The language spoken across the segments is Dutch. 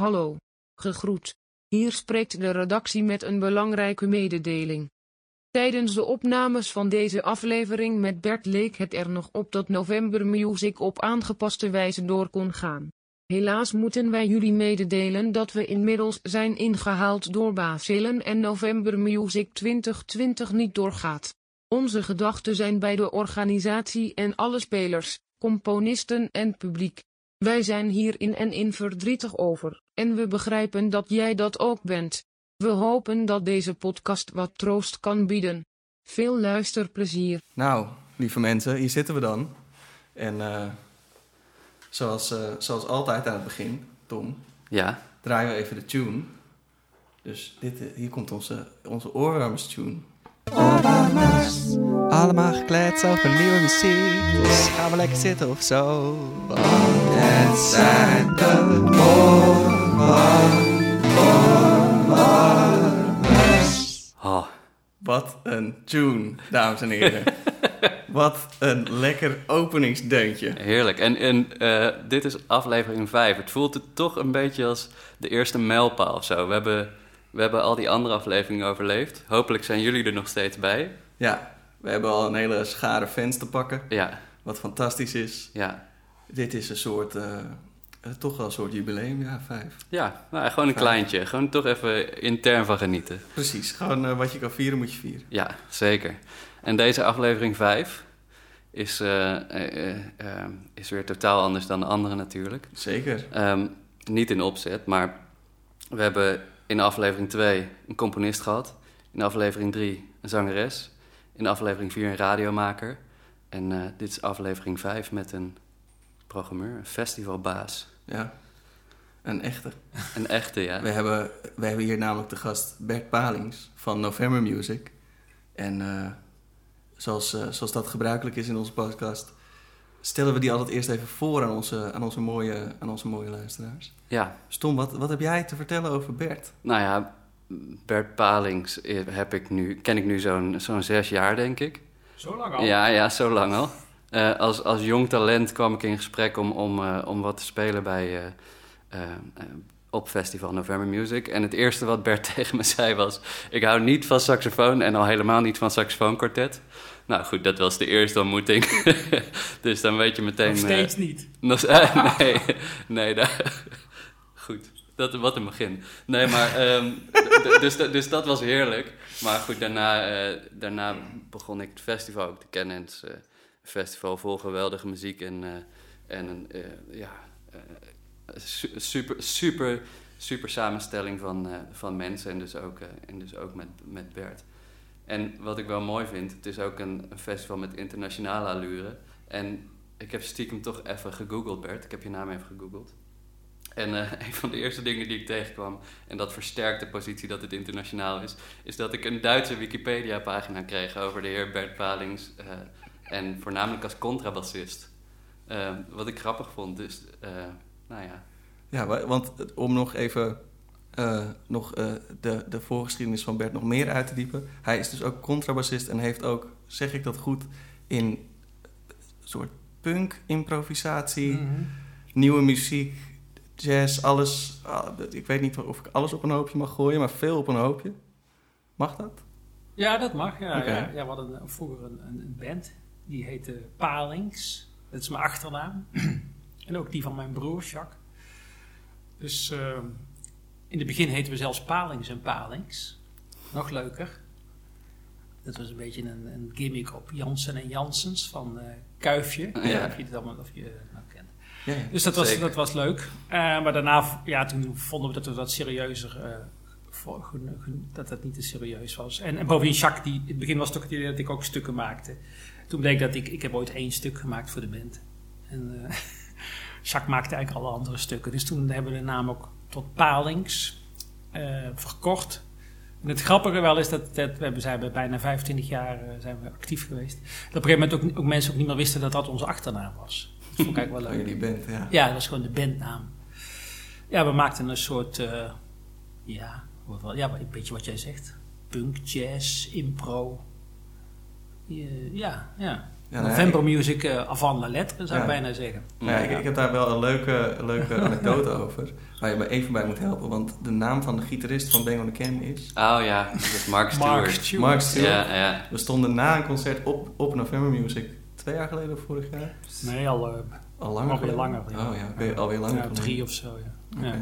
Hallo. Gegroet. Hier spreekt de redactie met een belangrijke mededeling. Tijdens de opnames van deze aflevering met Bert leek het er nog op dat November Music op aangepaste wijze door kon gaan. Helaas moeten wij jullie mededelen dat we inmiddels zijn ingehaald door Bacillen en November Music 2020 niet doorgaat. Onze gedachten zijn bij de organisatie en alle spelers, componisten en publiek. Wij zijn hier in en in verdrietig over, en we begrijpen dat jij dat ook bent. We hopen dat deze podcast wat troost kan bieden. Veel luisterplezier. Nou, lieve mensen, hier zitten we dan. En uh, zoals, uh, zoals altijd aan het begin, Tom, ja. draaien we even de tune. Dus dit, uh, hier komt onze, onze oorwarmers-tune. Oorwarmers, allemaal gekleed over nieuwe muziek. Dus gaan we lekker zitten of zo. Want het zijn de oorwarmers. Oh, Wat een tune, dames en heren. Wat een lekker openingsdeuntje. heerlijk. En, en eh, dit is aflevering 5. Het voelt het toch een beetje als de eerste mijlpaal of zo. We hebben, we hebben al die andere afleveringen overleefd. Hopelijk zijn jullie er nog steeds bij. Ja, we hebben al een hele schare fans te pakken, Ja, wat fantastisch is. ja. Dit is een soort, eh, toch wel een soort jubileum, ja, vijf. Ja, nou, gewoon een kleintje. Gewoon toch even intern van genieten. Precies, gewoon eh, wat je kan vieren moet je vieren. Ja, zeker. En deze aflevering 5 is, eh, eh, eh, eh, is weer totaal anders dan de andere natuurlijk. Zeker. Ehm, niet in opzet, maar we hebben in aflevering 2 een componist gehad. In aflevering 3 een zangeres. In aflevering 4 een radiomaker. En eh, dit is aflevering 5 met een programmeur, een festivalbaas. Ja, een echte. Een echte, ja. We hebben, we hebben hier namelijk de gast Bert Palings van November Music. En eh, zoals, eh, zoals dat gebruikelijk is in onze podcast, stellen we die altijd eerst even voor aan onze, aan onze, mooie, aan onze mooie luisteraars. Ja, Stom, wat, wat heb jij te vertellen over Bert? nou ja, Bert Palings eh, heb ik nu, ken ik nu zo'n zo'n zes jaar, denk ik. Zo lang al? Ja, ja, zo lang al. Eh, als, als jong talent kwam ik in gesprek om, om, eh, om wat te spelen bij, eh, op Festival November Music. En het eerste wat Bert tegen me zei was... ik hou niet van saxofoon en al helemaal niet van saxofoonkwartet. Nou goed, dat was de eerste ontmoeting. dus dan weet je meteen... Nog steeds niet. nog- nee, nee, daar- goed. Dat, wat een begin. Nee, maar, ehm, dus, dus dat was heerlijk. Maar goed, daarna, daarna begon ik het festival ook te kennen. En festival vol geweldige muziek en, eh, en een, eh, ja, eh, su- super, super, super samenstelling van, van mensen. En dus ook, en dus ook met, met Bert. En wat ik wel mooi vind, het is ook een, festival met internationale allure. En ik heb stiekem toch even gegoogeld, Bert. Ik heb je naam even gegoogeld. En een van de eerste dingen die ik tegenkwam, en dat versterkt de positie dat het internationaal is, is dat ik een Duitse Wikipedia-pagina kreeg over de heer Bert Palings. En voornamelijk als contrabassist. Eh, wat ik grappig vond, dus, eh, nou ja. Ja, wa- want om nog even eh, nog, eh, de, de voorgeschiedenis van Bert nog meer uit te diepen. Hij is dus ook contrabassist en heeft ook, zeg ik dat goed, in een soort punk-improvisatie, Mhm. nieuwe muziek, jazz, alles. ik weet niet of ik alles op een hoopje mag gooien, maar veel op een hoopje. Mag dat? Ja, dat mag. Ja, Oké. ja. ja we hadden een- vroeger een, een band. Die heette Palings. Dat is mijn achternaam. en ook die van mijn broer, Jacques. Dus eh, in het begin heten we zelfs Palings en Palings. Nog leuker. Dat was een beetje een, een gimmick op Jansen en Jansens van eh, Kuifje. Ja. Of je het allemaal of je nou kent. Ja, ja. Dus dat was, dat was leuk. Eh, maar daarna, ja, toen vonden we dat we dat serieuzer, eh, goed- goed- dat dat niet te serieus was. En, en bovendien, Jacques, die, in het begin was het toch het idee dat ik ook stukken maakte. Toen bleek dat ik, ik heb ooit één stuk gemaakt voor de band. En eh, Jacques maakte eigenlijk alle andere stukken. Dus toen hebben we de naam ook tot Palings eh, verkort. En het grappige wel is dat, dat we hebben- zijn we bijna 25 jaar eh, zijn we actief geweest. Dat op een gegeven moment ook, ook mensen ook niet meer wisten dat dat onze achternaam was. Dat vond ik eigenlijk wel Oh, leuk. jullie bent, ja. Ja, dat was gewoon de bandnaam. Ja, we maakten een soort, ja, wat, wel- ja, een beetje wat jij zegt. Punk, jazz, impro. Ja, ja, ja. November Music uh, avant la lettre, zou ik bijna zeggen. Ja, ik, ik heb daar wel een leuke, leuke anekdote over. Waar je me even bij moet helpen. Want de naam van de gitarist van Bang on the Can is... Oh ja, dat is Mark Stewart. Mark Stewart. Mark Stewart. Ja, ja. We stonden na een concert op, op November Music. Twee jaar geleden of vorig jaar? Nee, al, eh, Al langer Alweer langer, ja. Oh ja, weer- alweer langer ja, drie of zo. Ja. Oké. Ja.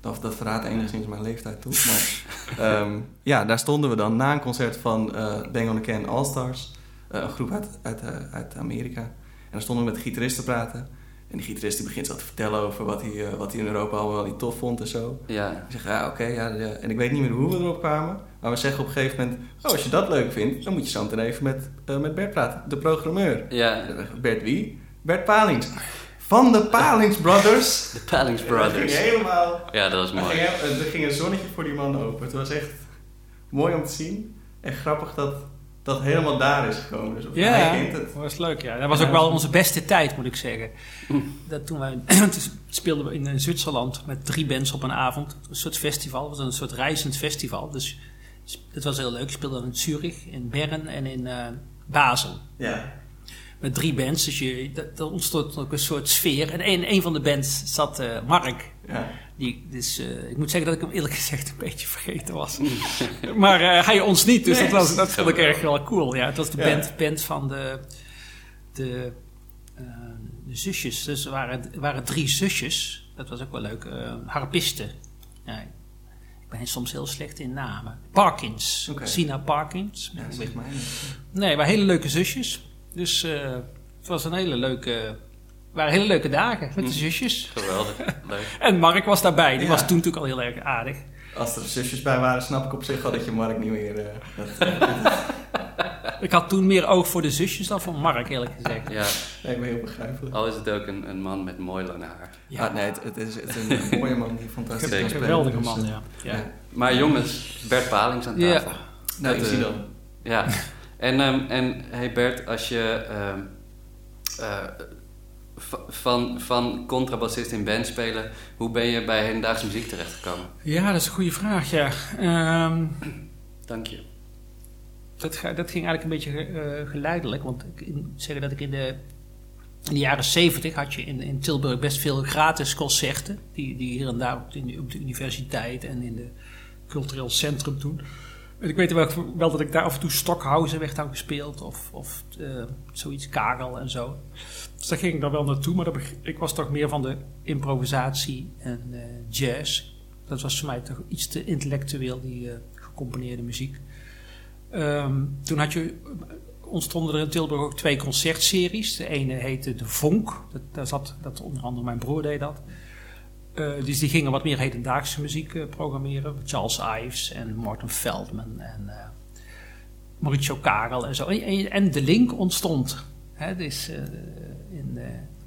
Dat, dat verraadt enigszins mijn leeftijd toe. Maar ehm, ja, daar stonden we dan na een concert van eh Bang on the Can All Stars. Eh, een groep uit, uit, eh, uit Amerika. En dan stonden we met de gitarist te praten. En die gitarist die begint zo te vertellen over wat hij, eh, wat hij in Europa allemaal wel niet tof vond en zo. Ja, Ik zeg, ja, oké, ja, ja. En ik weet niet meer hoe we erop kwamen. Maar we zeggen op een gegeven moment... Oh, als je dat leuk vindt, dan moet je zo meteen even met, met Bert praten. De programmeur. ja. Bert wie? Bert Palings. Van de Palings Brothers. De Palings En dat ging Brothers. helemaal... Ja, dat was Er mooi. ging, er ging een zonnetje voor die man open. Het was echt mooi om te zien. En grappig dat dat helemaal daar is gekomen. Dus Ja, hij kent dat het. was leuk. Ja. Dat was ook wel onze beste tijd, moet ik zeggen. Dat toen wij, toen speelden we in eh, Zwitserland met drie bands op een avond. Een soort festival, het was een soort reizend festival. Dus dat was heel leuk. We speelden in Zurich, in Bern en in eh, Basel. Ja. Met drie bands, dus je, dat, dat ontstond ook een soort sfeer. En in een van de bands zat eh, Mark. Ja. Die, dus, eh, ik moet zeggen dat ik hem eerlijk gezegd een beetje vergeten was. maar eh, hij ons niet, dus dat, was, dat vond ik erg wel cool. Ja, het was de Ja. band, band van de, de, eh, de zusjes. Dus er waren, waren drie zusjes. Dat was ook wel leuk. harpisten. Ja, ik ben soms heel slecht in namen. Parkins. Sina Parkins. ja maar. Nee, maar hele leuke zusjes. Dus het was een hele leuke... waren hele leuke dagen met de zusjes. Geweldig. Leuk. En Mark was daarbij. Die Ja. was toen natuurlijk al heel erg aardig. Als er zusjes bij waren, snap ik op zich wel dat je Mark niet meer... eh, dat, Ik had toen meer oog voor de zusjes dan voor Mark, eerlijk gezegd. Ja, lijkt me heel begrijpelijk. al is het ook een, een man met mooi lang haar. Ja. Ah, nee, het, het is, het is een mooie man die fantastisch kan spelen, Geweldige dus, man, eh, ja. ja. ja. Maar jongens, Bert Palings aan Ja. tafel. Nou, Dat, ik zie eh, dan. Ja, en, ehm, en hey Bert, als je ehm, eh, van, van contrabassist in band spelen, hoe ben je bij hedendaagse muziek terechtgekomen? Ja, dat is een goede vraag, ja. Ehm, Dank je. dat, dat ging eigenlijk een beetje eh, geleidelijk. Want ik zeggen dat ik in de, in de jaren zeventig had je in, in Tilburg best veel gratis concerten. Die, die hier en daar op de, op de universiteit en in de cultureel centrum toen. En ik weet wel, wel dat ik daar af en toe Stockhausen werd aan gespeeld. Of, of eh, zoiets, Kagel en zo. Dus daar ging ik dan wel naartoe. Maar ik was toch meer van de improvisatie en eh, jazz. Dat was voor mij toch iets te intellectueel, die eh, gecomponeerde muziek. Ehm, toen had je, ontstonden er in Tilburg ook twee concertseries. De ene heette De Vonk. Dat, daar zat, dat onder andere mijn broer deed dat. Eh, dus die gingen wat meer hedendaagse muziek eh, programmeren. Charles Ives en Morten Feldman en eh, Mauricio Karel en zo. En, en, De Link ontstond. Hè, dus, eh, eh,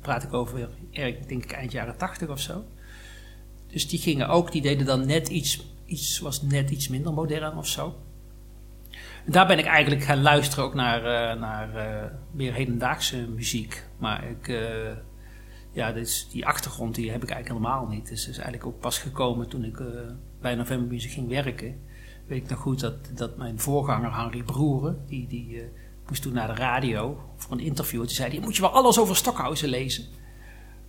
praat ik over, erg, denk ik, eind jaren tachtig of zo. Dus die gingen ook, die deden dan net iets, iets was net iets minder modern of zo. Daar ben ik eigenlijk gaan luisteren ook naar, eh, naar eh, meer hedendaagse muziek. Maar ik, eh, ja, dus die achtergrond die heb ik eigenlijk helemaal niet. Dus is eigenlijk ook pas gekomen toen ik eh, bij November ging werken. Weet ik nog goed dat, dat mijn voorganger Henry Broeren, die, die eh, moest toen naar de radio voor een interview. En toen zei hij, moet je wel alles over Stockhausen lezen.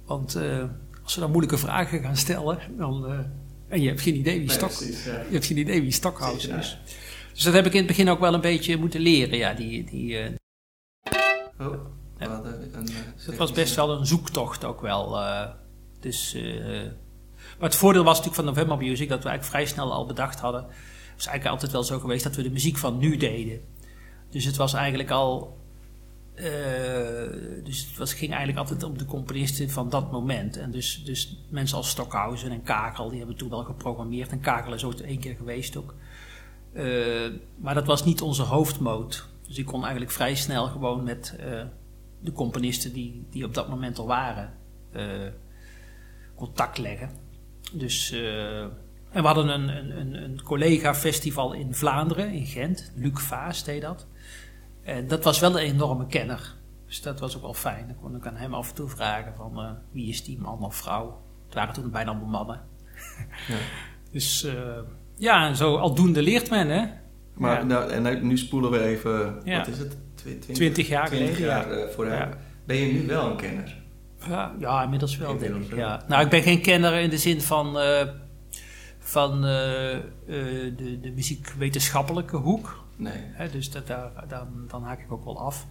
Want eh, als ze dan moeilijke vragen gaan stellen, dan... eh, en je hebt geen idee wie, Nee, Stok, precies, ja. je hebt geen idee wie Stockhausen Precies, is. Dus dat heb ik in het begin ook wel een beetje moeten leren. Ja, die, die, eh, Oh, een... eh, dus het was best wel een zoektocht ook wel. dus, maar het voordeel was natuurlijk van November Music dat we eigenlijk vrij snel al bedacht hadden. Het is eigenlijk altijd wel zo geweest dat we de muziek van nu deden. Dus het was eigenlijk al. eh, dus het was, ging eigenlijk altijd om de componisten van dat moment. En dus, dus mensen als Stockhausen en Kakel, die hebben toen wel geprogrammeerd. En Kakel is ooit één keer geweest ook. Eh, maar dat was niet onze hoofdmoot. Dus ik kon eigenlijk vrij snel gewoon met eh, de componisten die, die op dat moment al waren contact leggen. Dus, en we hadden een, een, een collega-festival in Vlaanderen, in Gent. Luc Vaas deed dat. En dat was wel een enorme kenner. Dus dat was ook wel fijn. Dan kon ik aan hem af en toe vragen van eh, wie is die man of vrouw. Het waren toen bijna allemaal mannen. Ja. Dus eh, ja, en zo aldoende leert men hè. Maar Ja. nou, en nu- nu spoelen we even, Ja. wat is het, twintig, 20 jaar 20 geleden, jaar eh, vooruit. Ben je nu wel een kenner? Ja, ja, inmiddels wel, Inmiddels denk ik. wel. Ja. Nou, ik ben geen kenner in de zin van, eh, van eh, eh, de, de muziekwetenschappelijke hoek. Nee. Dus dat, daar, dan, dan haak ik ook wel af.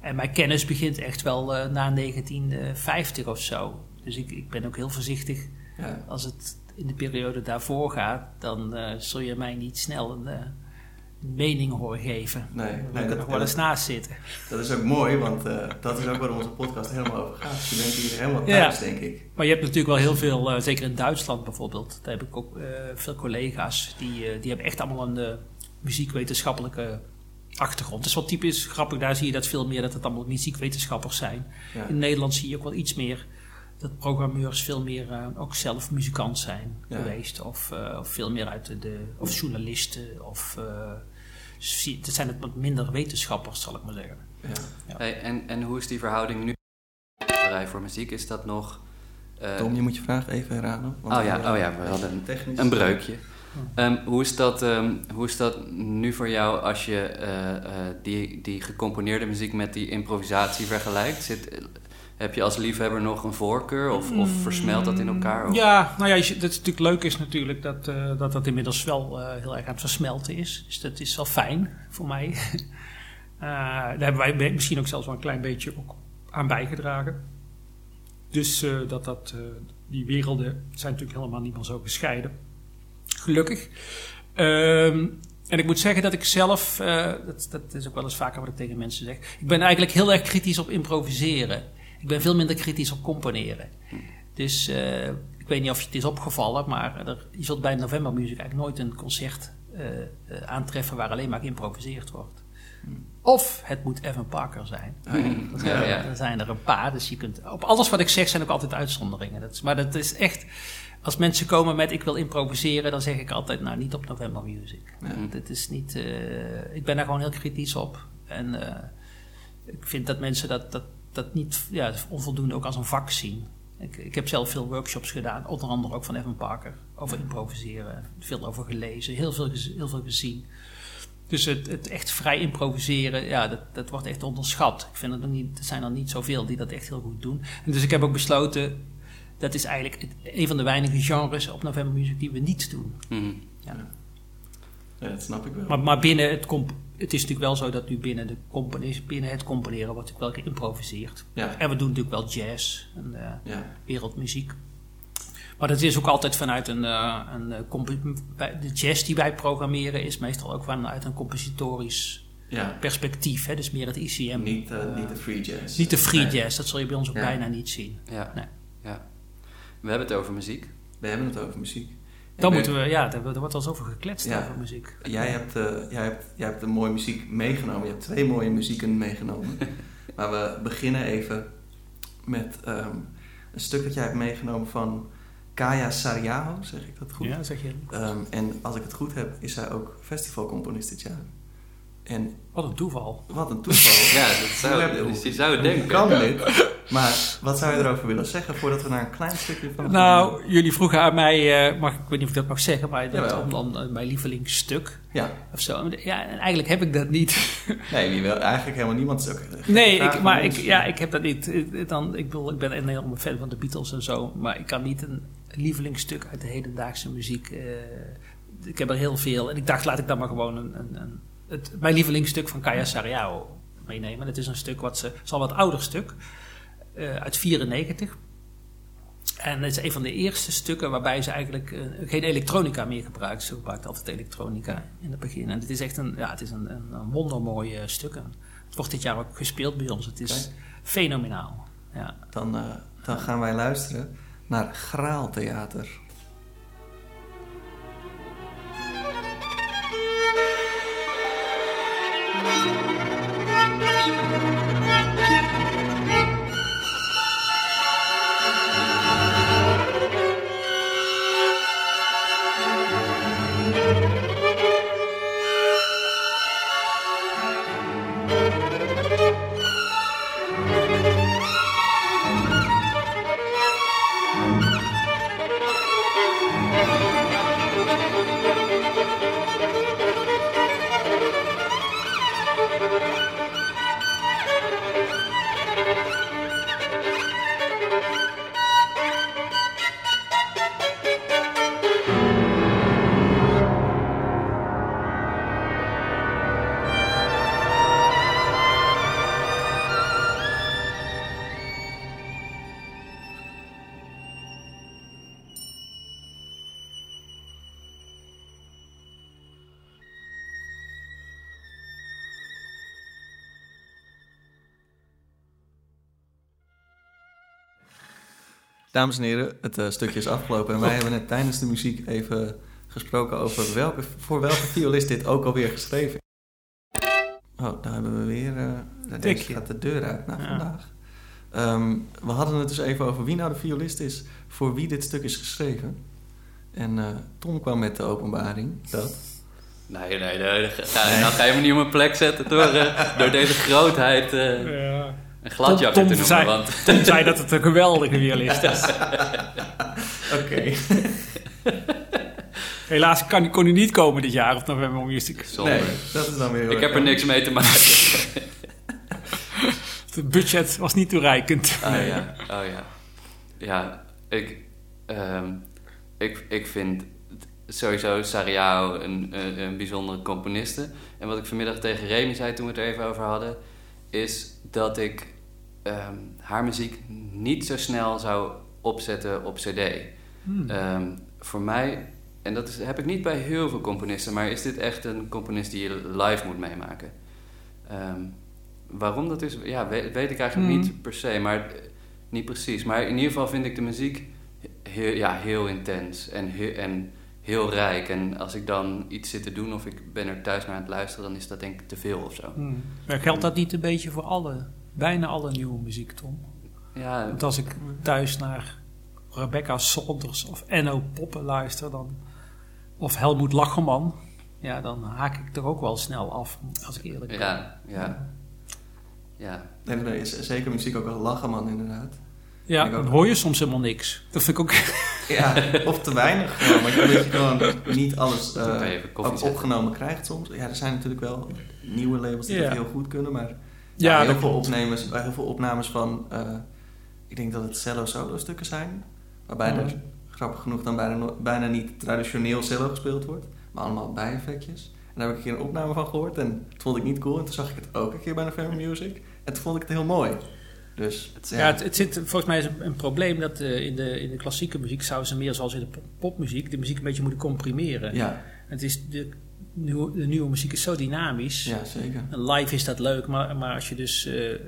En mijn kennis begint echt wel eh, na 1950 of zo. Dus ik, ik ben ook heel voorzichtig. Ja. Als het in de periode daarvoor gaat, dan eh, zul je mij niet snel een, eh, mening horen geven. Nee, Dan nee, nog wel eens naast zitten. Dat is ook mooi, want dat is ook waar onze podcast helemaal over gaat. Je bent hier helemaal Ja. thuis, denk ik. Maar je hebt natuurlijk wel heel veel, zeker in Duitsland bijvoorbeeld, daar heb ik ook veel collega's, die, die hebben echt allemaal een muziekwetenschappelijke achtergrond. Het is wel typisch grappig, daar zie je dat veel meer, dat het allemaal muziekwetenschappers zijn. Ja. In Nederland zie je ook wel iets meer dat programmeurs veel meer eh, ook zelf muzikant zijn Ja. geweest. Of, eh, of veel meer uit de, de- of journalisten. Of, eh, zie- dat zijn het wat minder wetenschappers, zal ik maar zeggen. Ja. Hey, en, en hoe is die verhouding nu? voor muziek, is dat nog... eh, Tom, je moet je vraag even herhalen. Oh ja, oh eh, ja, we hadden een- technisch- Een breukje. Ehm, hoe, is dat, ehm, hoe is dat nu voor jou als je eh, eh, die, die gecomponeerde muziek met die improvisatie vergelijkt? Zit, heb je als liefhebber nog een voorkeur of, of versmelt dat in elkaar? Of- Ja, nou ja, dat is natuurlijk leuk is natuurlijk dat, eh, dat dat inmiddels wel heel erg aan het versmelten is. Dus dat is wel fijn voor mij. Daar hebben wij misschien ook zelfs wel een klein beetje ook aan bijgedragen. Dus dat, dat die werelden zijn natuurlijk helemaal niet meer zo gescheiden. Gelukkig. Ehm, en ik moet zeggen dat ik zelf, eh, dat, dat is ook wel eens vaker wat ik tegen mensen zeg. Ik ben eigenlijk heel erg kritisch op improviseren. Ik ben veel minder kritisch op componeren. Dus eh, ik weet niet of je het is opgevallen, maar er, je zult bij November Music eigenlijk nooit een concert eh, aantreffen waar alleen maar geïmproviseerd wordt. Of het moet Evan Parker zijn. Ja, ja. Er zijn er een paar, dus je kunt... Op alles wat ik zeg zijn ook altijd uitzonderingen. Dat is, maar dat is echt... Als mensen komen met ik wil improviseren, dan zeg ik altijd, nou niet op November Music. Dit is niet... eh, ik ben daar gewoon heel kritisch op. En eh, ik vind dat mensen dat, dat, dat niet ja, onvoldoende ook als een vak zien. Ik, ik heb zelf veel workshops gedaan, onder andere ook van Evan Parker, over improviseren. Veel over gelezen, heel veel, heel veel gezien. Dus het, het echt vrij improviseren, ja, dat, dat wordt echt onderschat. Ik vind het nog niet, er zijn er niet zoveel die dat echt heel goed doen. En dus ik heb ook besloten, dat is eigenlijk het- een van de weinige genres op November Music die we niet doen. Mhm. Ja. Ja, dat snap ik wel. Maar, maar binnen het, comp het is natuurlijk wel zo dat nu binnen, de binnen het componeren wordt natuurlijk wel geïmproviseerd. ja, En we doen natuurlijk wel jazz en eh, ja, wereldmuziek. Maar dat is ook altijd vanuit een, eh, een eh, de jazz die wij programmeren is meestal ook vanuit een compositorisch ja. perspectief. Hè? Dus meer het ICM. Niet, niet de free jazz. niet de free Nee. jazz, dat zul je bij ons ook Ja. bijna niet zien. Ja. Nee. ja. We hebben het over muziek. We hebben het over muziek. Dan moeten we, ja, er, wordt wel eens over gekletst Ja. over muziek. Jij hebt, eh, jij, hebt, jij hebt een mooie muziek meegenomen. Je hebt twee mooie muzieken meegenomen. maar we beginnen even met ehm, een stuk dat jij hebt meegenomen van Kaya Sariaho, zeg ik dat goed? Ja, zeg je. Ehm, en als ik het goed heb, is zij ook festivalcomponist dit jaar. En Wat een toeval. wat een toeval. Ja, dat zou, dus je zou denken. kan dit? Maar wat zou je erover willen zeggen voordat we naar een klein stukje van... Nou, jullie vroegen aan mij, eh, mag, ik weet niet of ik dat mag zeggen, maar dat, om, om, eh, mijn lievelingsstuk Ja, of zo. Ja, en eigenlijk heb ik dat niet. nee, wie wil, eigenlijk helemaal niemand is ook... Nee, ik, maar ik, ja, ik heb dat niet. Ik- Dan, ik, bedoel, ik ben een enorme fan van de Beatles en zo, maar ik kan niet een lievelingsstuk uit de hedendaagse muziek. eh, ik heb er heel veel en ik dacht, laat ik dan maar gewoon een, een, een, het, mijn lievelingsstuk van Kaya Sariao meenemen. Het is een stuk wat ze, het is al wat ouder stuk, eh, uit 94. En het is een van de eerste stukken waarbij ze eigenlijk eh, geen elektronica meer gebruikt. Ze gebruikt altijd elektronica in het begin. En het is echt een, ja, het is een, een, een wondermooi stuk. En het wordt dit jaar ook gespeeld bij ons. Het is fenomenaal. Ja. Dan, eh, dan gaan wij luisteren naar Graaltheater. Dames en heren, het eh, stukje is afgelopen en wij hebben net tijdens de muziek even gesproken over welke, voor welke violist dit ook alweer geschreven is. Oh, daar hebben we weer. eh deze Tikje. gaat de deur uit na Ja. vandaag. Ehm, we hadden het dus even over wie nou de violist is voor wie dit stuk is geschreven. En eh, Tom kwam met de openbaring dat. Nee, nee, nee. Ga, Nou ga je me niet op mijn plek zetten door, door deze grootheid eh, Ja. Een gladjakker Tom- te noemen. zei- Want Tom zei dat het een geweldige violist is. Oké. Helaas kan, kon hij niet komen dit jaar op November Music. zonde. Nee, dat is dan weer Ik heb er niks mee te maken. Het budget was niet toereikend. Oh ja, oh ja. Ja, ik, ehm, ik, ik vind sowieso Sariao een, een, een bijzondere componiste. En wat ik vanmiddag tegen Remy zei toen we het er even over hadden, is dat ik ehm, haar muziek niet zo snel zou opzetten op CD. Hmm. Ehm, voor mij, en dat is, heb ik niet bij heel veel componisten, maar is dit echt een componist die je live moet meemaken. Ehm, waarom dat is, ja, weet, weet ik eigenlijk Hmm. niet per se, maar niet precies. Maar in ieder geval vind ik de muziek heel, ja, heel intens en heel, en heel rijk. En als ik dan iets zit te doen of ik ben er thuis naar aan het luisteren, dan is dat denk ik te veel of zo. Hmm. Maar geldt dat niet een beetje voor alle, bijna alle nieuwe muziek, Tom? Ja, Want als ik thuis naar Rebecca Saunders of Enno Poppen luister, dan, of Helmoet Lacherman, ja, dan haak ik er ook wel snel af, als ik eerlijk ben. ja, ja. Ja, Nee, nee, is zeker muziek ook wel lachen, man, inderdaad. Ja, dan hoor je soms helemaal niks. Dat vind ik ook... Ja, of te weinig gewoon. Want je weet je gewoon niet alles eh, ook zetten. opgenomen krijgt soms. Ja, er zijn natuurlijk wel nieuwe labels die Ja. dat heel goed kunnen. Maar Ja, ja, heel, veel opnames, heel veel opnames van... eh, ik denk dat het cello-solo stukken zijn. Waarbij Mhm. er, grappig genoeg, dan bijna, bijna niet traditioneel cello gespeeld wordt. Maar allemaal bijeffectjes. En daar heb ik een keer een opname van gehoord. En dat vond ik niet cool. En toen zag ik het ook een keer bij de Family Music. En toen vond ik het heel mooi. Dus Ja, het, het zit, volgens mij is een, een probleem dat eh, in, de, in de klassieke muziek zouden ze meer zoals in de pop- popmuziek de muziek een beetje moeten comprimeren. ja, Het is de, nieuwe, de nieuwe muziek is zo dynamisch. ja, zeker. En live is dat leuk, maar, maar als je dus eh, eh,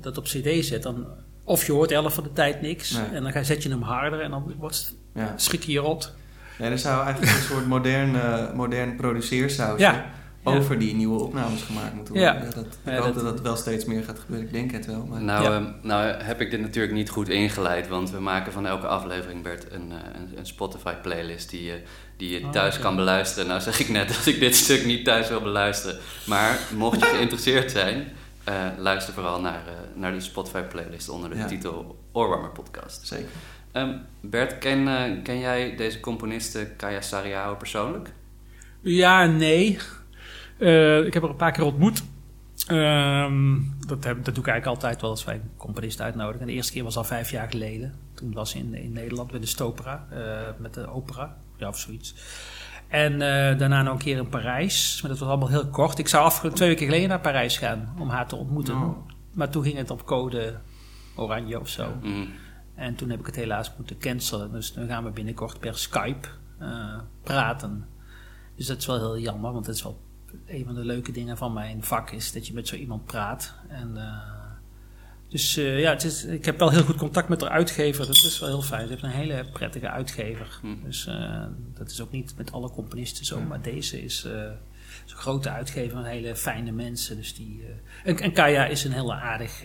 dat op cd zet, dan of je hoort helft van de tijd niks Nee. en dan ga, zet je hem harder en dan wordt, Ja. schrik je je rot. Nee, er zou eigenlijk een soort modern, eh, modern produceersausje Ja. Over die nieuwe opnames gemaakt moeten worden. Ja. Ja. dat, ik Ja, hoop dat- dat dat wel steeds meer gaat gebeuren. Ik denk het wel. Maar Nou, Ja. ehm, nou heb ik dit natuurlijk niet goed ingeleid, want we maken van elke aflevering, Bert, een, eh, een, een Spotify-playlist die je, die je Oh, thuis kan beluisteren. Nou zeg ik net dat ik dit stuk niet thuis wil beluisteren. Maar mocht je geïnteresseerd zijn, eh, luister vooral naar, eh, naar de Spotify-playlist onder de Ja. titel Oorwarmer Podcast. zeker. Ehm, Bert, ken, ken jij deze componiste Kaya Sariao persoonlijk? Ja, nee. Eh, ik heb er een paar keer ontmoet. Ehm, dat, heb, dat doe ik eigenlijk altijd wel als wij een componist uitnodigen. En de eerste keer was al vijf jaar geleden. Toen was ze in, in Nederland bij de Stopera, eh, met de opera, ja, of zoiets. En eh, daarna nog een keer in Parijs. Maar dat was allemaal heel kort. Ik zou afgelopen twee weken geleden naar Parijs gaan om haar te ontmoeten. Oh. Maar toen ging het op code oranje of zo. Mm. En toen heb ik het helaas moeten cancelen. Dus nu gaan we binnenkort per Skype eh, praten. Dus dat is wel heel jammer, want dat is wel een van de leuke dingen van mijn vak is dat je met zo iemand praat. En, eh, dus eh, ja, het is, ik heb wel heel goed contact met de uitgever. Dat is wel heel fijn. Ze heeft een hele prettige uitgever. Hm. Dus eh, dat is ook niet met alle componisten zo. Maar deze is eh, zo'n grote uitgever met hele fijne mensen. Dus die, en, en Kaya is een hele aardig...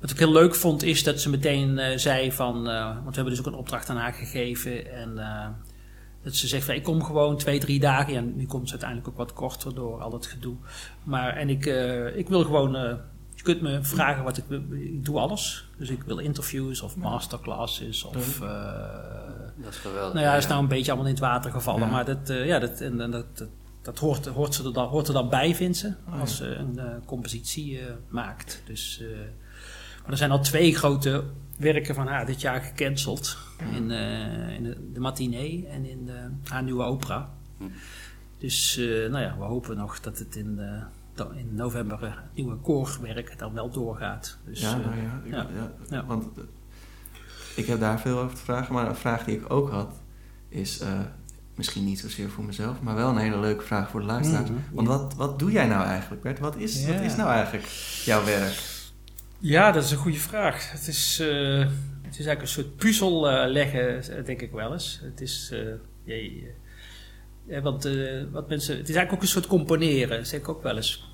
wat ik heel leuk vond is dat ze meteen zei van... want we hebben dus ook een opdracht aan haar gegeven. En dat ze zegt van ik kom gewoon twee, drie dagen. Ja, nu komt ze uiteindelijk ook wat korter door al dat gedoe. Maar en ik, eh, ik wil gewoon... eh, je kunt me vragen wat ik wil. Ik doe alles. Dus ik wil interviews of masterclasses of... eh, Dat is geweldig. nou ja, is nou een beetje allemaal in het water gevallen. Ja. Maar dat, eh, ja, dat, en, en dat, dat, dat hoort, hoort, ze er dan, hoort er dan bij, vindt ze. Oh, Als ze een compositie eh, maakt. Dus, eh, maar er zijn al twee grote werken van haar dit jaar gecanceld. In, eh, in de, de matinee en in de, haar nieuwe opera. Hm. Dus eh, nou ja, we hopen nog dat het in, eh, in november het nieuwe koorwerk dan wel doorgaat. Dus, ja, eh, nou ja. ik- ja. ja, Ja. Want ik heb daar veel over te vragen. Maar een vraag die ik ook had is... eh, misschien niet zozeer voor mezelf, maar wel een hele leuke vraag voor de luisteraars. Mhm. Want wat, wat doe jij nou eigenlijk, Bert? Wat is, wat is nou eigenlijk jouw werk? Ja, dat is een goede vraag. Het is, eh, Het is eigenlijk een soort puzzel eh, leggen, eh, denk ik wel eens. Het is, want wat mensen, het is eigenlijk ook een soort componeren, zeg ik ook wel eens.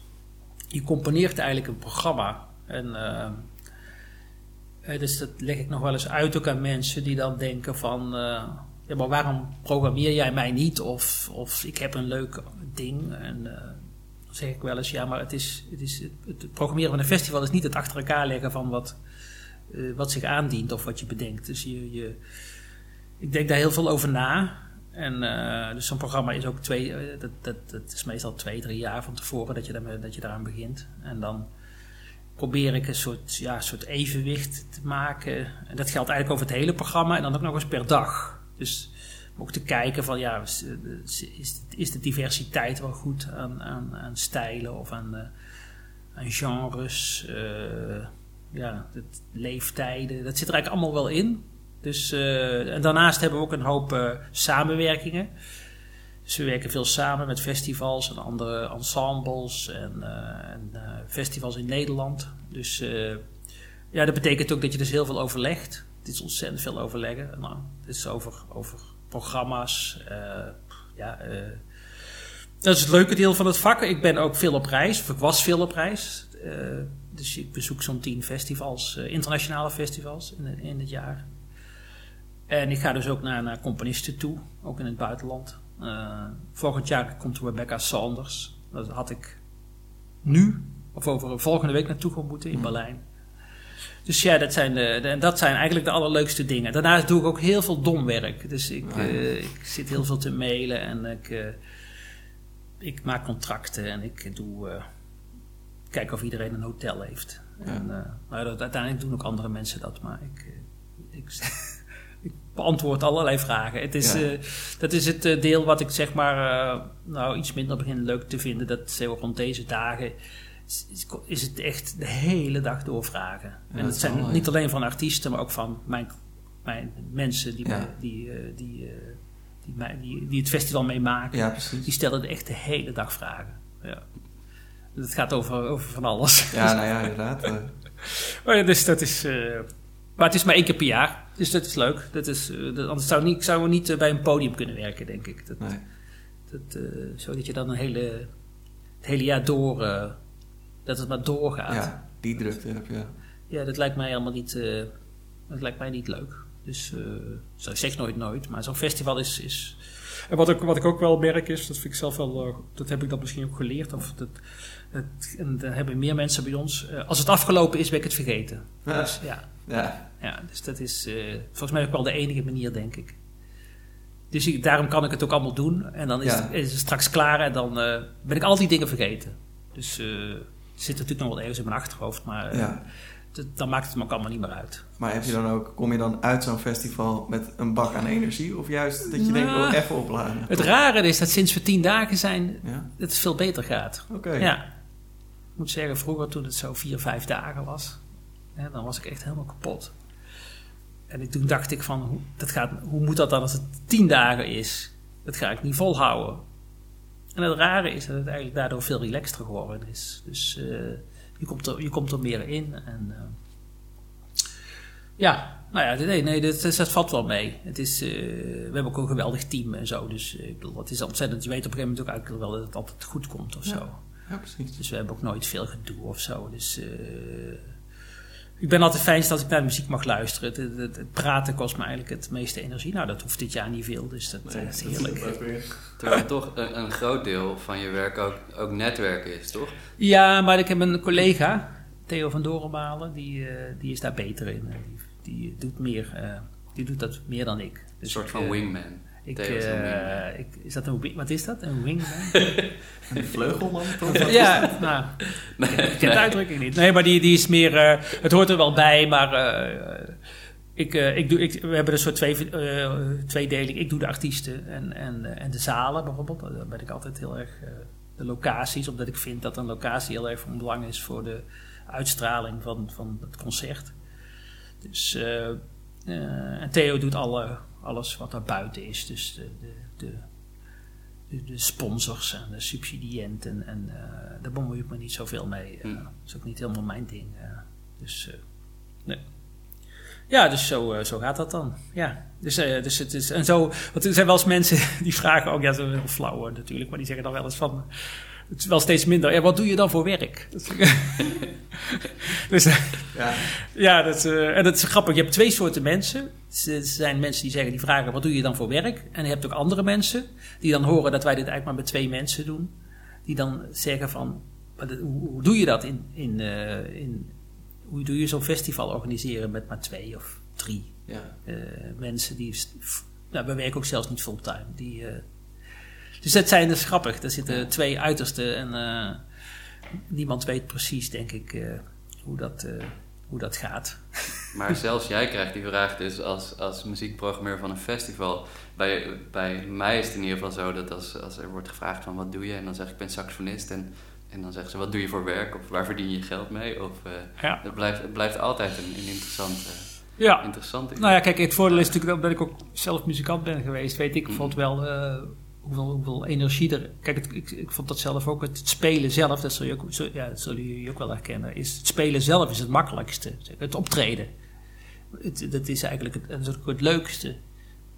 Je componeert eigenlijk een programma. En, dus dat leg ik nog wel eens uit ook aan mensen die dan denken van... ja, maar waarom programmeer jij mij niet? Of, of ik heb een leuk ding. En zeg ik wel eens, ja, maar het, is, het, is, het, programmeren van een festival is niet het achter elkaar leggen van wat, eh, wat zich aandient of wat je bedenkt. Dus je, je, ik denk daar heel veel over na. En eh, dus zo'n programma is ook twee, eh, dat, dat, is meestal twee, drie jaar van tevoren dat je, daarmee, dat je daaraan begint. En dan probeer ik een soort, ja, soort evenwicht te maken. En dat geldt eigenlijk over het hele programma en dan ook nog eens per dag. Dus om ook te kijken van ja, is, is, is de diversiteit wel goed aan, aan, aan stijlen of aan, eh, aan genres, eh, ja, het, leeftijden. Dat zit er eigenlijk allemaal wel in. Dus, eh, en daarnaast hebben we ook een hoop eh, samenwerkingen. Dus we werken veel samen met festivals en andere ensembles en, eh, en eh, festivals in Nederland. Dus eh, ja, dat betekent ook dat je dus heel veel overlegt. Het is ontzettend veel overleggen. Nou, het is over, over programma's. eh, ja, eh, dat is het leuke deel van het vak. Ik ben ook veel op reis, of ik was veel op reis. Eh, dus ik bezoek zo'n tien festivals, internationale festivals in, in het jaar. En ik ga dus ook naar, naar componisten toe, ook in het buitenland. Eh, volgend jaar komt Rebecca Sanders. Dat had ik nu, of over volgende week naartoe gaan moeten in Berlijn. Dus ja, dat zijn, de, dat zijn eigenlijk de allerleukste dingen. Daarnaast doe ik ook heel veel domwerk. Dus ik, Ah, eh, ik zit heel veel te mailen en ik, eh, ik maak contracten en ik doe. eh, kijk of iedereen een hotel heeft. Ja. En, nou, dat, uiteindelijk doen ook andere mensen dat, maar ik, ik, ik beantwoord allerlei vragen. Het is, Ja. dat is het deel wat ik zeg maar nou, iets minder begin leuk te vinden. Dat rond deze dagen is, het echt de hele dag doorvragen. Ja, en dat dat zijn wel, niet alleen van artiesten, maar ook van mijn, mijn mensen die, Ja. die, eh, die, eh, die, die, die het festival meemaken. Ja. Die stellen er echt de hele dag vragen. Ja. Het gaat over, over van alles. Ja, nou ja, inderdaad. eh, Maar ja, dus dat is, eh, maar het is maar één keer per jaar. Dus dat is leuk. Dat is, eh, dat- anders zou, niet, zou we niet eh, bij een podium kunnen werken, denk ik. Dat, nee. dat, eh, zodat je dan een hele, het hele jaar door, eh, dat het maar doorgaat. Ja. Die drukte heb je. Ja. dat lijkt mij helemaal niet, eh, dat lijkt mij niet leuk. Dus eh, zo- ik zeg nooit nooit, maar zo'n festival is, is En wat ik, wat ik ook wel merk is, dat vind ik zelf wel, eh, dat heb ik dan misschien ook geleerd, of dat, het, en daar hebben meer mensen bij ons. als het afgelopen is, ben ik het vergeten. Ja. Dus, ja, Ja, ja, dus dat is eh, volgens mij ook wel de enige manier, denk ik. Dus ik, daarom kan ik het ook allemaal doen. En dan is, Ja. het, is het straks klaar en dan eh, ben ik al die dingen vergeten. Dus eh, zit natuurlijk nog wel ergens in mijn achterhoofd, maar eh, ja. dan maakt het me ook allemaal niet meer uit. Maar heb je dan ook, kom je dan uit zo'n festival met een bak aan energie? Of juist dat je denkt, Nou, oh, even opladen? Het rare is dat sinds we tien dagen zijn, Ja, het veel beter gaat. oké. Ja. Ik moet zeggen, vroeger toen het zo vier, vijf dagen was, hè, dan was ik echt helemaal kapot. En toen dacht ik van, hoe, dat gaat, hoe moet dat dan als het tien dagen is? Dat ga ik niet volhouden. En het rare is dat het eigenlijk daardoor veel relaxter geworden is. Dus eh, je, komt er, je komt er meer in. En, eh, ja, nou ja, nee, nee dat, dat valt wel mee. Het is, eh, we hebben ook een geweldig team en zo. Dus ik bedoel, het is ontzettend, je weet op een gegeven moment ook eigenlijk wel dat het altijd goed komt of Ja. zo. Ja, precies. Dus we hebben ook nooit veel gedoe of zo. Dus ik ben altijd fijnst als ik naar de muziek mag luisteren. Het, het, het- het praten kost me eigenlijk het meeste energie. Nou, dat hoeft dit jaar niet veel, dus dat eh, is heerlijk. Terwijl toch een, een groot deel van je werk ook, ook netwerken is, toch? Ja, maar ik heb een collega, Theo van Dorenmalen, die, eh, die is daar beter in. Die, die doet meer, eh, die doet dat meer dan ik. Een Dus soort ik, van wingman. Ik, eh, ik, is dat een, wat is dat? Een wingman? Een vleugelman toch? ja, nou, ik ken de uitdrukking niet. Nee, maar die, die is meer, eh, het hoort er wel bij, maar eh, ik, eh, ik doe, ik, we hebben een soort twee, eh, tweedeling. Ik doe de artiesten en, en, eh, en de zalen bijvoorbeeld. Daar ben ik altijd heel erg, eh, de locaties, omdat ik vind dat een locatie heel erg van belang is voor de uitstraling van, van het concert. Dus, eh, eh, en Theo doet alle, alles wat daar buiten is, dus de, de, de de, sponsors en de subsidiënten. En eh, daar bemoei ik me niet zoveel mee. eh. Hm. Dat is ook niet helemaal mijn ding. eh. dus, nee. Ja, dus zo, zo gaat dat dan. Ja. Dus, dus het is. En zo. Want er zijn wel eens mensen die vragen ook. Ja, ze zijn heel flauw natuurlijk. Maar die zeggen dan wel eens van. Het is wel steeds minder. Ja, wat doe je dan voor werk? Dus, eh, Ja. ja, dat, eh, en dat is grappig. Je hebt twee soorten mensen. Er zijn mensen die zeggen, die vragen, wat doe je dan voor werk? En je hebt ook andere mensen die dan horen dat wij dit eigenlijk maar met twee mensen doen. Die dan zeggen van, hoe, doe je dat in, in, eh, in hoe doe je zo'n festival organiseren met maar twee of drie Ja. mensen die, nou, we werken ook zelfs niet fulltime. Die, dus dat zijn dus grappig. Er zitten twee uitersten en eh, niemand weet precies, denk ik, eh, hoe, dat, eh, hoe dat gaat. Maar zelfs jij krijgt die vraag dus als, als muziekprogrammeur van een festival. Bij, bij mij is het in ieder geval zo dat als, als er wordt gevraagd van wat doe je? En dan zeg ik, ik ben saxofonist. En, en dan zeggen ze, wat doe je voor werk? Of waar verdien je geld mee? Of, Ja. het, blijft, het blijft altijd een, een interessante, Ja. interessante Nou ja, kijk, het voordeel is natuurlijk dat ik ook zelf muzikant ben geweest. Weet ik bijvoorbeeld wel hoeveel, hoeveel energie er... Kijk, het- ik, ik vond dat zelf ook. Het spelen zelf, dat zul je ook, zul- ja, ook wel herkennen. Is, het spelen zelf is het makkelijkste. Het optreden. Het, dat is eigenlijk het, dat is het leukste.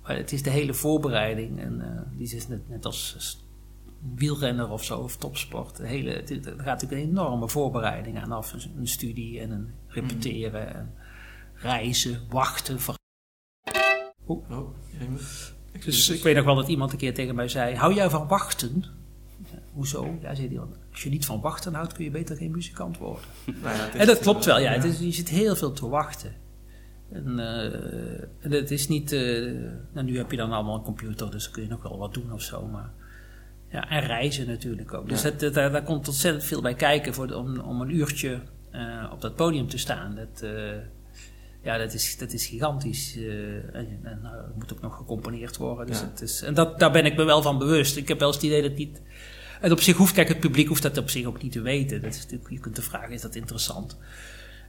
Maar het is de hele voorbereiding. En eh, die is net, net als wielrenner of zo, of topsport. De hele, het, er gaat natuurlijk een enorme voorbereiding aan af. Een, studie en een repeteren en reizen, wachten, Oh, jemig. Dus ik weet nog wel dat iemand een keer tegen mij zei: Hou jij van wachten? Ja, Hoezo? Ja, zei hij dan. Als je niet van wachten houdt, kun je beter geen muzikant worden. Nou ja, En dat klopt wel, ja. Het is, je zit heel veel te wachten. En, eh, en het is niet. eh, nou, nu heb je dan allemaal een computer, dus dan kun je nog wel wat doen of zo. Maar, ja, en reizen natuurlijk ook. Dus Ja. dat, dat- daar, daar komt ontzettend veel bij kijken voor de- om, om een uurtje eh, op dat podium te staan. Dat, ja, dat is, dat is gigantisch. eh, en en nou, het moet ook nog gecomponeerd worden. Dus Ja. het is, en dat, daar ben ik me wel van bewust. Ik heb wel eens het idee dat niet. En op zich hoeft, kijk, het publiek hoeft dat op zich ook niet te weten. Dat is natuurlijk, je kunt de vragen, is dat interessant?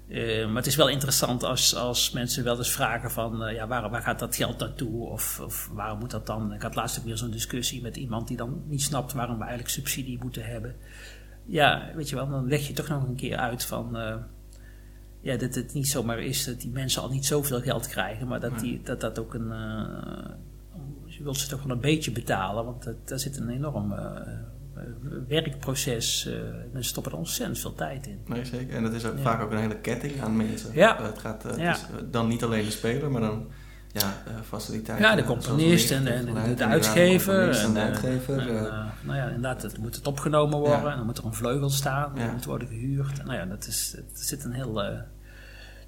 Eh, maar het is wel interessant als, als mensen wel eens vragen van, eh, ja, waar, waar gaat dat geld naartoe? Of, of waarom moet dat dan? Ik had laatst ook weer zo'n discussie met iemand die dan niet snapt waarom we eigenlijk subsidie moeten hebben. Ja, weet je wel, dan leg je toch nog een keer uit van, ja, dat het niet zomaar is dat die mensen al niet zoveel geld krijgen, maar dat die, dat, dat ook een, eh, je wilt ze toch wel een beetje betalen, want dat, daar zit een enorm eh, eh, werkproces. mensen stoppen er ontzettend veel tijd in. Nee, zeker. En dat is ook Ja. vaak ook een hele ketting aan mensen. Ja. Het gaat Ja. het is, dan niet alleen de speler, maar dan ja, eh, faciliteiten. Ja, de eh, componist en, en de, inderdaad, uitgever. En de eh, uitgever. en, eh, eh, nou ja, inderdaad, het moet het opgenomen worden. Ja. En dan moet er een vleugel staan. Ja. Dat moet worden gehuurd. Nou ja, dat is, er zit een heel... eh,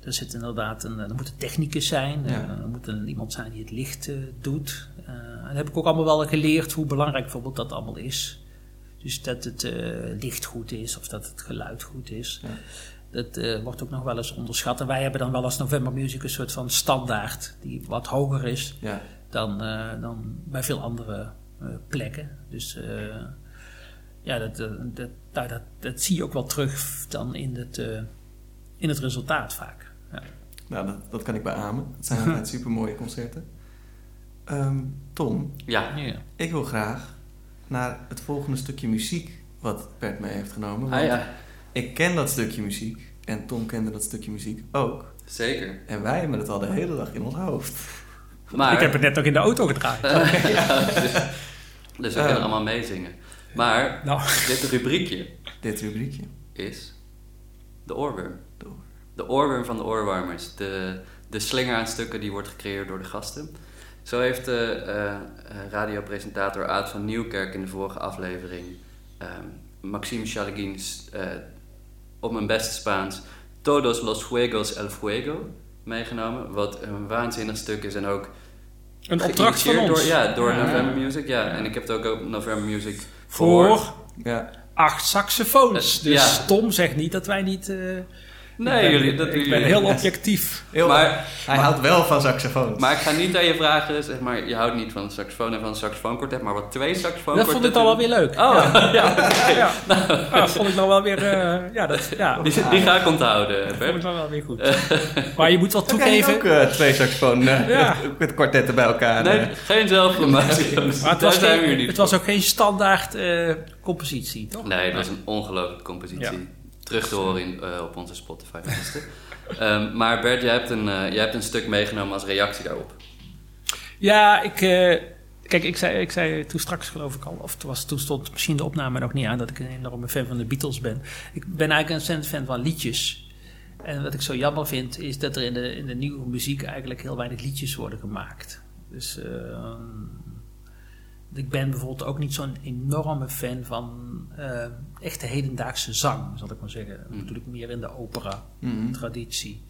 er zit inderdaad een... Er moeten technicus zijn. Ja. eh, er moet een, iemand zijn die het licht eh, doet. Eh, en dat heb ik ook allemaal wel geleerd hoe belangrijk bijvoorbeeld dat allemaal is. Dus dat het eh, licht goed is of dat het geluid goed is. Dat eh, wordt ook nog wel eens onderschat. En wij hebben dan wel als November Music een soort van standaard die wat hoger is ja. dan, eh, dan bij veel andere eh, plekken. Dus eh, ja, dat, dat, nou, dat, dat zie je ook wel terug dan in het, eh, in het resultaat vaak. Ja. Nou, dat, dat kan ik beamen. Het zijn altijd super mooie concerten. Ehm, Tom, Ja, Ja. ik wil graag naar het volgende stukje muziek wat Bert mee heeft genomen. ah, ja Ik ken dat stukje muziek en Tom kende dat stukje muziek ook. zeker. En wij hebben het al de hele dag in ons hoofd. Maar, Ik heb het net ook in de auto gedraaid. ja, dus, dus we Eh. kunnen allemaal meezingen. Maar Nou, dit rubriekje Dit rubriekje. is de oorworm. De oor- De oorworm van de oorwarmers. De, de slinger aan stukken die wordt gecreëerd door de gasten. Zo heeft de eh, eh, radiopresentator Aad van Nieuwkerk in de vorige aflevering... ehm, Maxime Chaleguin eh, op mijn beste Spaans... Todos los fuegos el fuego meegenomen. Wat een waanzinnig stuk is en ook een opdracht van ons. Door, ja, door Ja. November Music. Ja, en ik heb het ook op November Music Voor Ja, acht saxofoons. Eh, Dus ja. Tom zegt niet dat wij niet... eh, Nee, ik ben, jullie, dat ik ben heel objectief. heel Maar- Hij houdt wel van saxofoons. Maar ik ga niet aan je vragen, zeg maar, je houdt niet van een saxofoon en van een saxofoonkwartet, maar wat twee Dat saxofoonkwartetten... vond ik dan wel weer leuk. Oh, Ja, ja. ja. Ja, dat vond ik dan wel weer... eh, ja, dat, ja, Die, die ga ik onthouden, vond ik dan wel weer goed. Maar je moet wel toegeven... ook eh, twee saxofoon eh, Ja. met kwartetten bij elkaar. Nee, geen zelfpromotie. Maar het was, zijn we geen, hier niet het was ook geen standaard eh, compositie, toch? Nee, het was een ongelooflijke compositie. Terug te horen in, eh, op onze Spotify-lijsten. Ehm, maar Bert, jij hebt, een, eh, jij hebt een stuk meegenomen als reactie daarop. Ja, ik, eh, kijk, ik zei, ik zei toen straks geloof ik al, of toen, was, toen stond misschien de opname nog niet aan, dat ik een enorme fan van de Beatles ben. Ik ben eigenlijk een ontzettend fan van liedjes. En wat ik zo jammer vind, is dat er in de, in de nieuwe muziek eigenlijk heel weinig liedjes worden gemaakt. Dus eh, ik ben bijvoorbeeld ook niet zo'n enorme fan van eh, echte hedendaagse zang, zal ik maar zeggen. Mm. ik meer in de opera Mhm. traditie.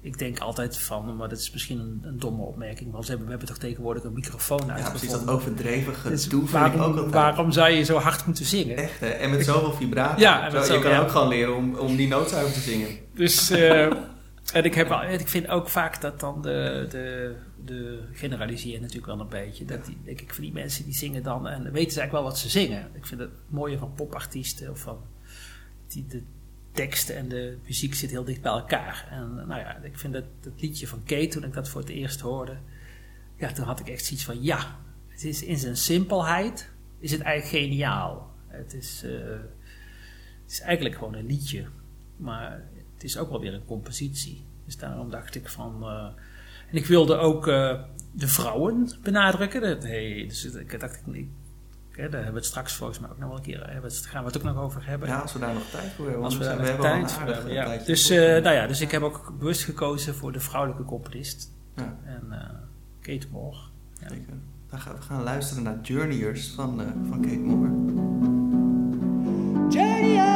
Ik denk altijd van, maar dat is misschien een, een domme opmerking, want ze hebben, we hebben toch tegenwoordig een microfoon Ja, precies dat overdreven Dus gedoe vind waarom, ik ook altijd. waarom zou je zo hard moeten zingen? Echt, hè? En met zoveel vibrato. Ja, Zo, je kan ja. ook gewoon leren om, om die nootzuiver te zingen. Dus, eh, en ik, heb, en ik vind ook vaak dat dan de, de, de generaliseer natuurlijk wel een beetje. Dat die, denk ik, van die mensen die zingen dan en weten ze eigenlijk wel wat ze zingen. Ik vind het mooie van popartiesten of van die, de teksten en de muziek zit heel dicht bij elkaar. En nou ja, ik vind dat, dat liedje van Kate, toen ik dat voor het eerst hoorde, ja, toen had ik echt zoiets van ja, het is in zijn simpelheid is het eigenlijk geniaal. Het is, eh, het is eigenlijk gewoon een liedje, maar het is ook wel weer een compositie. Dus daarom dacht ik van. eh, en ik wilde ook eh, de vrouwen benadrukken. Dat, hey, dus ik dacht, ik, ik- hè, daar hebben we het straks volgens mij ook nog wel een keer. Hebben we het- gaan we het ook nog over hebben. Ja, als we daar nog tijd voor hebben. Als want we daar we nog tijd voor hebben. Ja. Dus, voor. eh, nou ja, dus ik heb ook bewust gekozen voor de vrouwelijke componist. Ja. En eh, Kate Moore. Ja. Zeker. Dan gaan we gaan luisteren naar Journeyers van, eh, van Kate Moore. Journeyers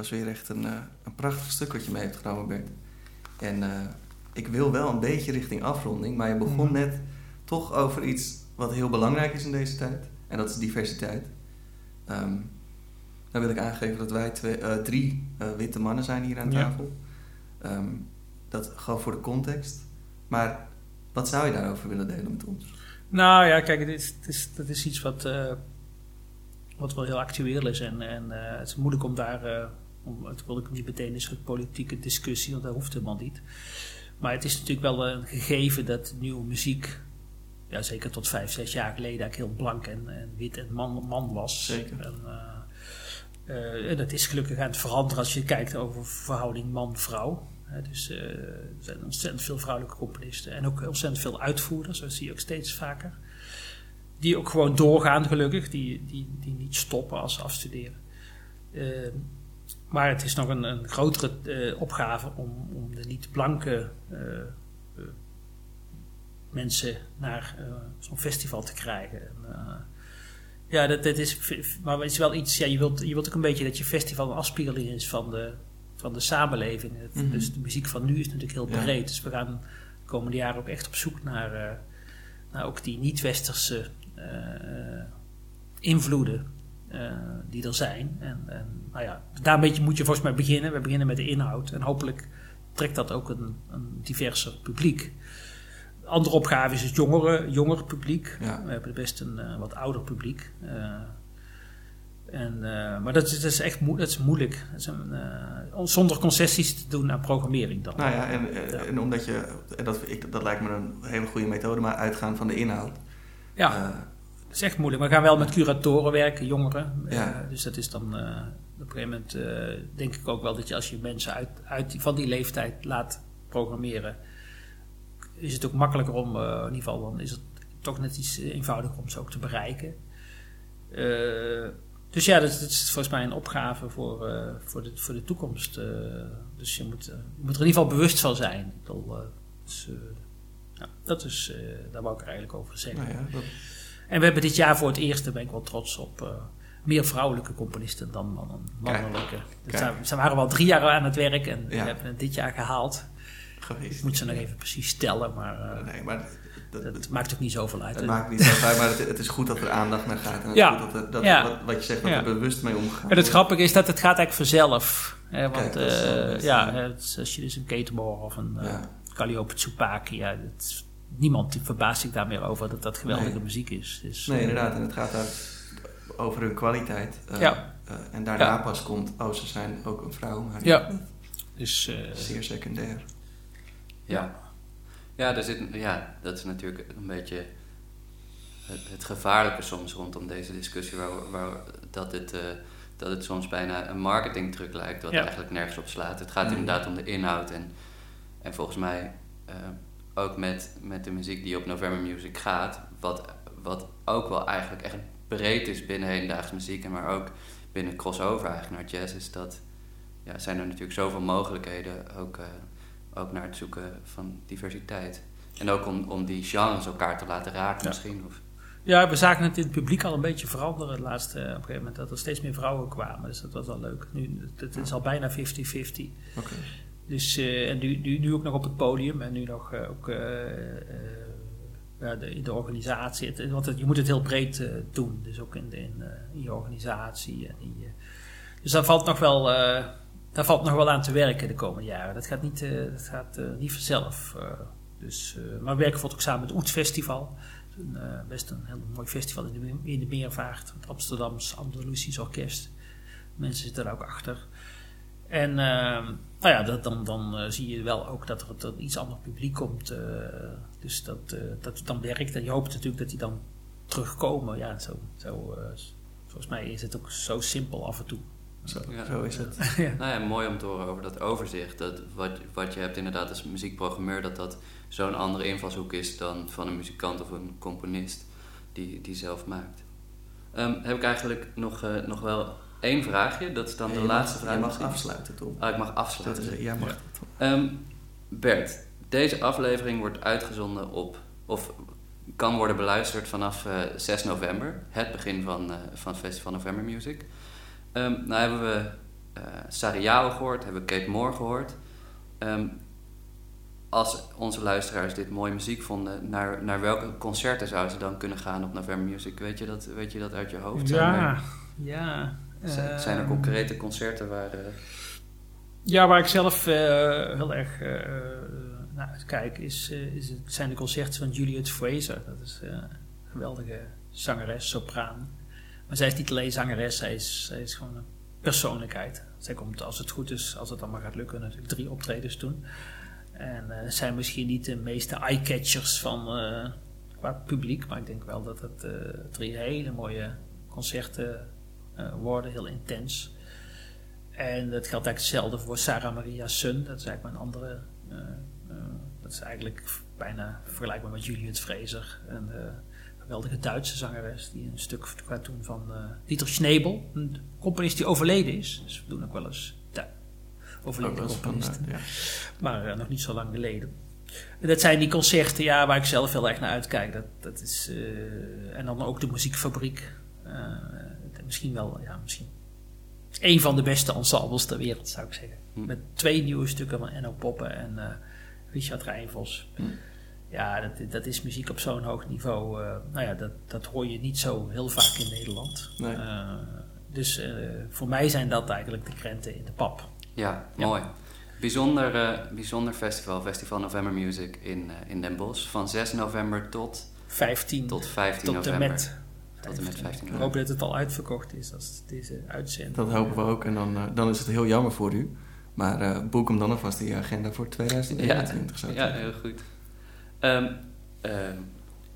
was weer echt een, eh, een prachtig stuk wat je mee hebt genomen, Bert. En eh, ik wil wel een beetje richting afronding, maar je begon Mhm. net toch over iets wat heel belangrijk is in deze tijd. En dat is diversiteit. Ehm dan wil ik aangeven dat wij twee, eh, drie witte mannen zijn hier aan Ja. tafel. Ehm, dat gewoon voor de context. Maar wat zou je daarover willen delen met ons? Nou ja, kijk, het is, is, dat is iets wat, wat wel heel actueel is. En, en het is moeilijk om daar, om, het wil ik niet meteen een soort politieke discussie, want dat hoeft helemaal niet. Maar het is natuurlijk wel een gegeven dat nieuwe muziek, ja, zeker tot vijf, zes jaar geleden, eigenlijk heel blank en, en wit en man, man was. Zeker. En, eh, eh, en dat is gelukkig aan het veranderen als je kijkt over verhouding man-vrouw. Dus eh, er zijn ontzettend veel vrouwelijke componisten en ook ontzettend veel uitvoerders, dat zie je ook steeds vaker. Die ook gewoon doorgaan, gelukkig, die, die, die niet stoppen als ze afstuderen. Maar het is nog een, een grotere eh, opgave om, om de niet-blanke eh, eh, mensen naar zo'n festival te krijgen. En, ja, dat, dat is, maar het is wel iets, ja, je, wilt, je wilt ook een beetje dat je festival een afspiegeling is van de, van de samenleving. Het- Mhm. Dus de muziek van nu is natuurlijk heel Ja. breed. Dus we gaan de komende jaren ook echt op zoek naar, naar ook die niet-westerse invloeden die er zijn. En, en nou ja, daar een beetje moet je volgens mij beginnen. We beginnen met de inhoud. En hopelijk trekt dat ook een, een diverser publiek. De andere opgave is het jongere, jongere publiek. Ja. We hebben best een eh, wat ouder publiek. Eh, en, eh, maar dat is, dat is echt moe- dat is moeilijk. Dat is een, eh, zonder concessies te doen aan programmering dan. Nou ja, en, eh, Ja. en omdat je, en dat, ik, dat lijkt me een hele goede methode, maar uitgaan van de inhoud. ja. Dat is echt moeilijk. We gaan wel met curatoren werken, jongeren. Ja. Eh, dus dat is dan eh, op een gegeven moment eh, denk ik ook wel dat je als je mensen uit, uit van die leeftijd laat programmeren, is het ook makkelijker om, in ieder geval dan is het toch net iets eenvoudiger om ze ook te bereiken. Dus ja, dat, dat is volgens mij een opgave voor, voor, de, voor de toekomst. dus je moet, je moet er in ieder geval bewust van zijn. Ik bedoel, dus, Nou, dat is, daar wou ik er eigenlijk over zeggen. Nou ja, dat, En we hebben dit jaar voor het eerst, daar ben ik wel trots op, eh, meer vrouwelijke componisten dan mannen, mannelijke. Dus ze waren wel drie jaar aan het werk en we hebben het dit jaar gehaald. geweest. Ik moet ze nog even precies tellen, maar eh, Nee, maar dat, dat, maakt ook niet zoveel uit. het maakt niet zoveel uit, maar het, het is goed dat er aandacht naar gaat. En het Ja. is goed dat, er- dat Ja. wat, wat je zegt, dat Ja. er bewust mee omgegaan En het grappige is dat het gaat eigenlijk vanzelf. Hè, want Kijk, eh, best, ja, als je dus een Ketenborg of een Ja. Calliope Tsupaki, ja, niemand die verbaast zich daar meer over dat dat geweldige Nee. muziek is. Dus, Nee, eh, inderdaad. En het gaat daar over hun kwaliteit. Eh, Ja. eh, en daarna Ja. pas komt, oh, ze zijn ook een vrouw. Maar Ja. Dus, eh, zeer secundair. Ja. Ja, er zit, ja, dat is natuurlijk een beetje het, het gevaarlijke soms rondom deze discussie, waar, waar, dat, het, eh, dat het soms bijna een marketingtruc lijkt, wat Ja. eigenlijk nergens op slaat. Het gaat Mhm. inderdaad om de inhoud en, en volgens mij ook met, met de muziek die op November Music gaat, wat, wat ook wel eigenlijk echt breed is binnen hedendaagse muziek, en maar ook binnen crossover eigenlijk naar jazz, is dat ja, zijn er natuurlijk zoveel mogelijkheden ook, eh, ook naar het zoeken van diversiteit. En ook om, om die genres elkaar te laten raken Ja. misschien. Of, ja, we zagen het in het publiek al een beetje veranderen het laatste, op een gegeven moment, dat er steeds meer vrouwen kwamen. Dus dat was wel leuk. Nu, het is al bijna 50-50. Oké. Dus, eh, en nu, ook nog op het podium en nu nog eh, ook eh, de, in de organisatie. Het- want je moet het heel breed doen, dus ook in, in, in je organisatie. En dus daar valt, nog wel, daar valt nog wel aan te werken de komende jaren. Dat gaat niet, dat gaat, niet vanzelf. dus, maar we werken ook samen met het Oet Festival. Best een heel mooi festival in de, in de Meervaart. Het Amsterdams Andalusisch Orkest. Mensen zitten daar ook achter. En ehm, nou ja, dat, dan, dan eh, zie je wel ook dat er tot iets ander publiek komt. eh, dus dat, eh, dat het dan werkt. En je hoopt natuurlijk dat die dan terugkomen. Ja, zo, zo, eh, volgens mij is het ook zo simpel af en toe. Zo, Ja. zo is het. ja. nou ja, mooi om te horen over dat overzicht. Dat wat, wat je hebt inderdaad als muziekprogrammeur, dat dat zo'n andere invalshoek is dan van een muzikant of een componist die, die zelf maakt. Ehm, heb ik eigenlijk nog, eh, nog wel één vraagje. Dat is dan de mag- laatste vraag. Je mag misschien. afsluiten, Tom. Oh, ik mag Dat afsluiten. is, jij mag. Ehm, Bert, deze aflevering wordt uitgezonden op, of kan worden beluisterd vanaf eh, 6 november, het begin van, eh, van het Festival November Music. Ehm nou hebben we eh Sariao gehoord, hebben we Kate Moore gehoord. Ehm, als onze luisteraars dit mooie muziek vonden, naar, naar welke concerten zouden ze dan kunnen gaan op November Music? Weet je dat, weet je dat uit je hoofd? Ja, ja. Zijn, er ehm, concrete concerten waar... Ja, waar ik zelf eh, heel erg eh, naar uitkijk, is, is het, zijn de concerten van Juliet Fraser. Dat is een geweldige zangeres, sopraan. Maar zij is niet alleen zangeres, zij is, zij is gewoon een persoonlijkheid. Zij komt, als het goed is, als het allemaal gaat lukken, natuurlijk drie optredens doen. En zijn misschien niet de meeste eye-catchers van, qua publiek, maar ik denk wel dat het drie hele mooie concerten worden, heel intens. En dat geldt eigenlijk hetzelfde voor Sarah Maria Sun. Dat is eigenlijk mijn andere. eh, eh, dat is eigenlijk bijna vergelijkbaar met Juliet Fraser. Een eh, geweldige Duitse zangeres die een stuk gaat doen van eh Dieter Schnebel. Een componist die overleden is. Dus we doen ook wel eens overleden van, componisten. eh, ja. Maar eh, nog niet zo lang geleden. En Dat zijn die concerten ja, waar ik zelf heel erg naar uitkijk. Dat, dat is, eh, en dan ook de muziekfabriek. Misschien wel, ja, misschien een van de beste ensembles ter wereld, zou ik zeggen. Hm. Met twee nieuwe stukken van Enno Poppen en eh, Richard Rijnvos. Hm. Ja, dat, dat is muziek op zo'n hoog niveau. eh, nou ja, dat, dat hoor je niet zo heel vaak in Nederland. Nee. Eh, dus voor mij zijn dat eigenlijk de krenten in de pap. Ja, Ja. mooi. Bijzonder, bijzonder festival, Festival November Music in, in Den Bosch. Van 6 november tot, 15 tot 15 tot en november. met. Tot en met 15 Ik hoop dat het al uitverkocht is als deze uitzending. Dat hopen we ook. En dan, eh, dan is het heel jammer voor u. Maar eh, boek hem dan alvast in je agenda voor 2021. zou ik Ja, zeggen. heel goed. Ehm, ehm,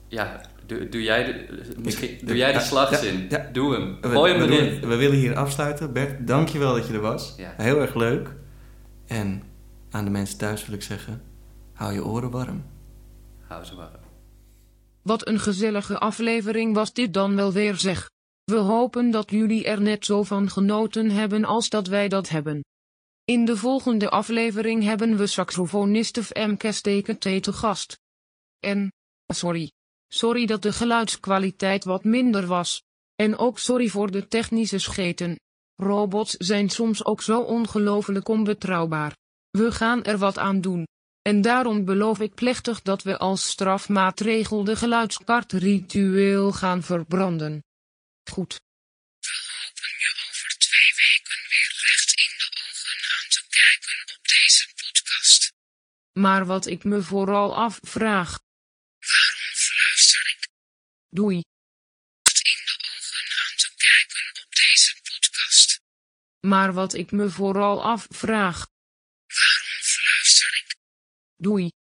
ja, doe, doe jij de, misschien, Ik- doe jij de ja, slagzin? ja, ja. Doe hem. We, Gooi hem we, erin. doen- we willen hier afsluiten. Bert, dankjewel dat je er was. Ja. Heel erg leuk. En aan de mensen thuis wil ik zeggen, hou je oren warm. Hou ze warm. Wat een gezellige aflevering was dit dan wel weer zeg. We hopen dat jullie er net zo van genoten hebben als dat wij dat hebben. In de volgende aflevering hebben we saxofoniste Femke Stekentee te gast. En, sorry. Sorry dat de geluidskwaliteit wat minder was. En ook sorry voor de technische scheten. Robots zijn soms ook zo ongelooflijk onbetrouwbaar. We gaan er wat aan doen. En daarom beloof ik plechtig dat we als strafmaatregel de geluidskart ritueel gaan verbranden. Goed. hopen je over twee weken weer recht in de ogen aan te kijken op deze podcast. Maar wat ik me vooral afvraag. Waarom fluister ik Doei. in de ogen aan te kijken op deze podcast? Maar wat ik me vooral afvraag. Waarom fluister ik Doei.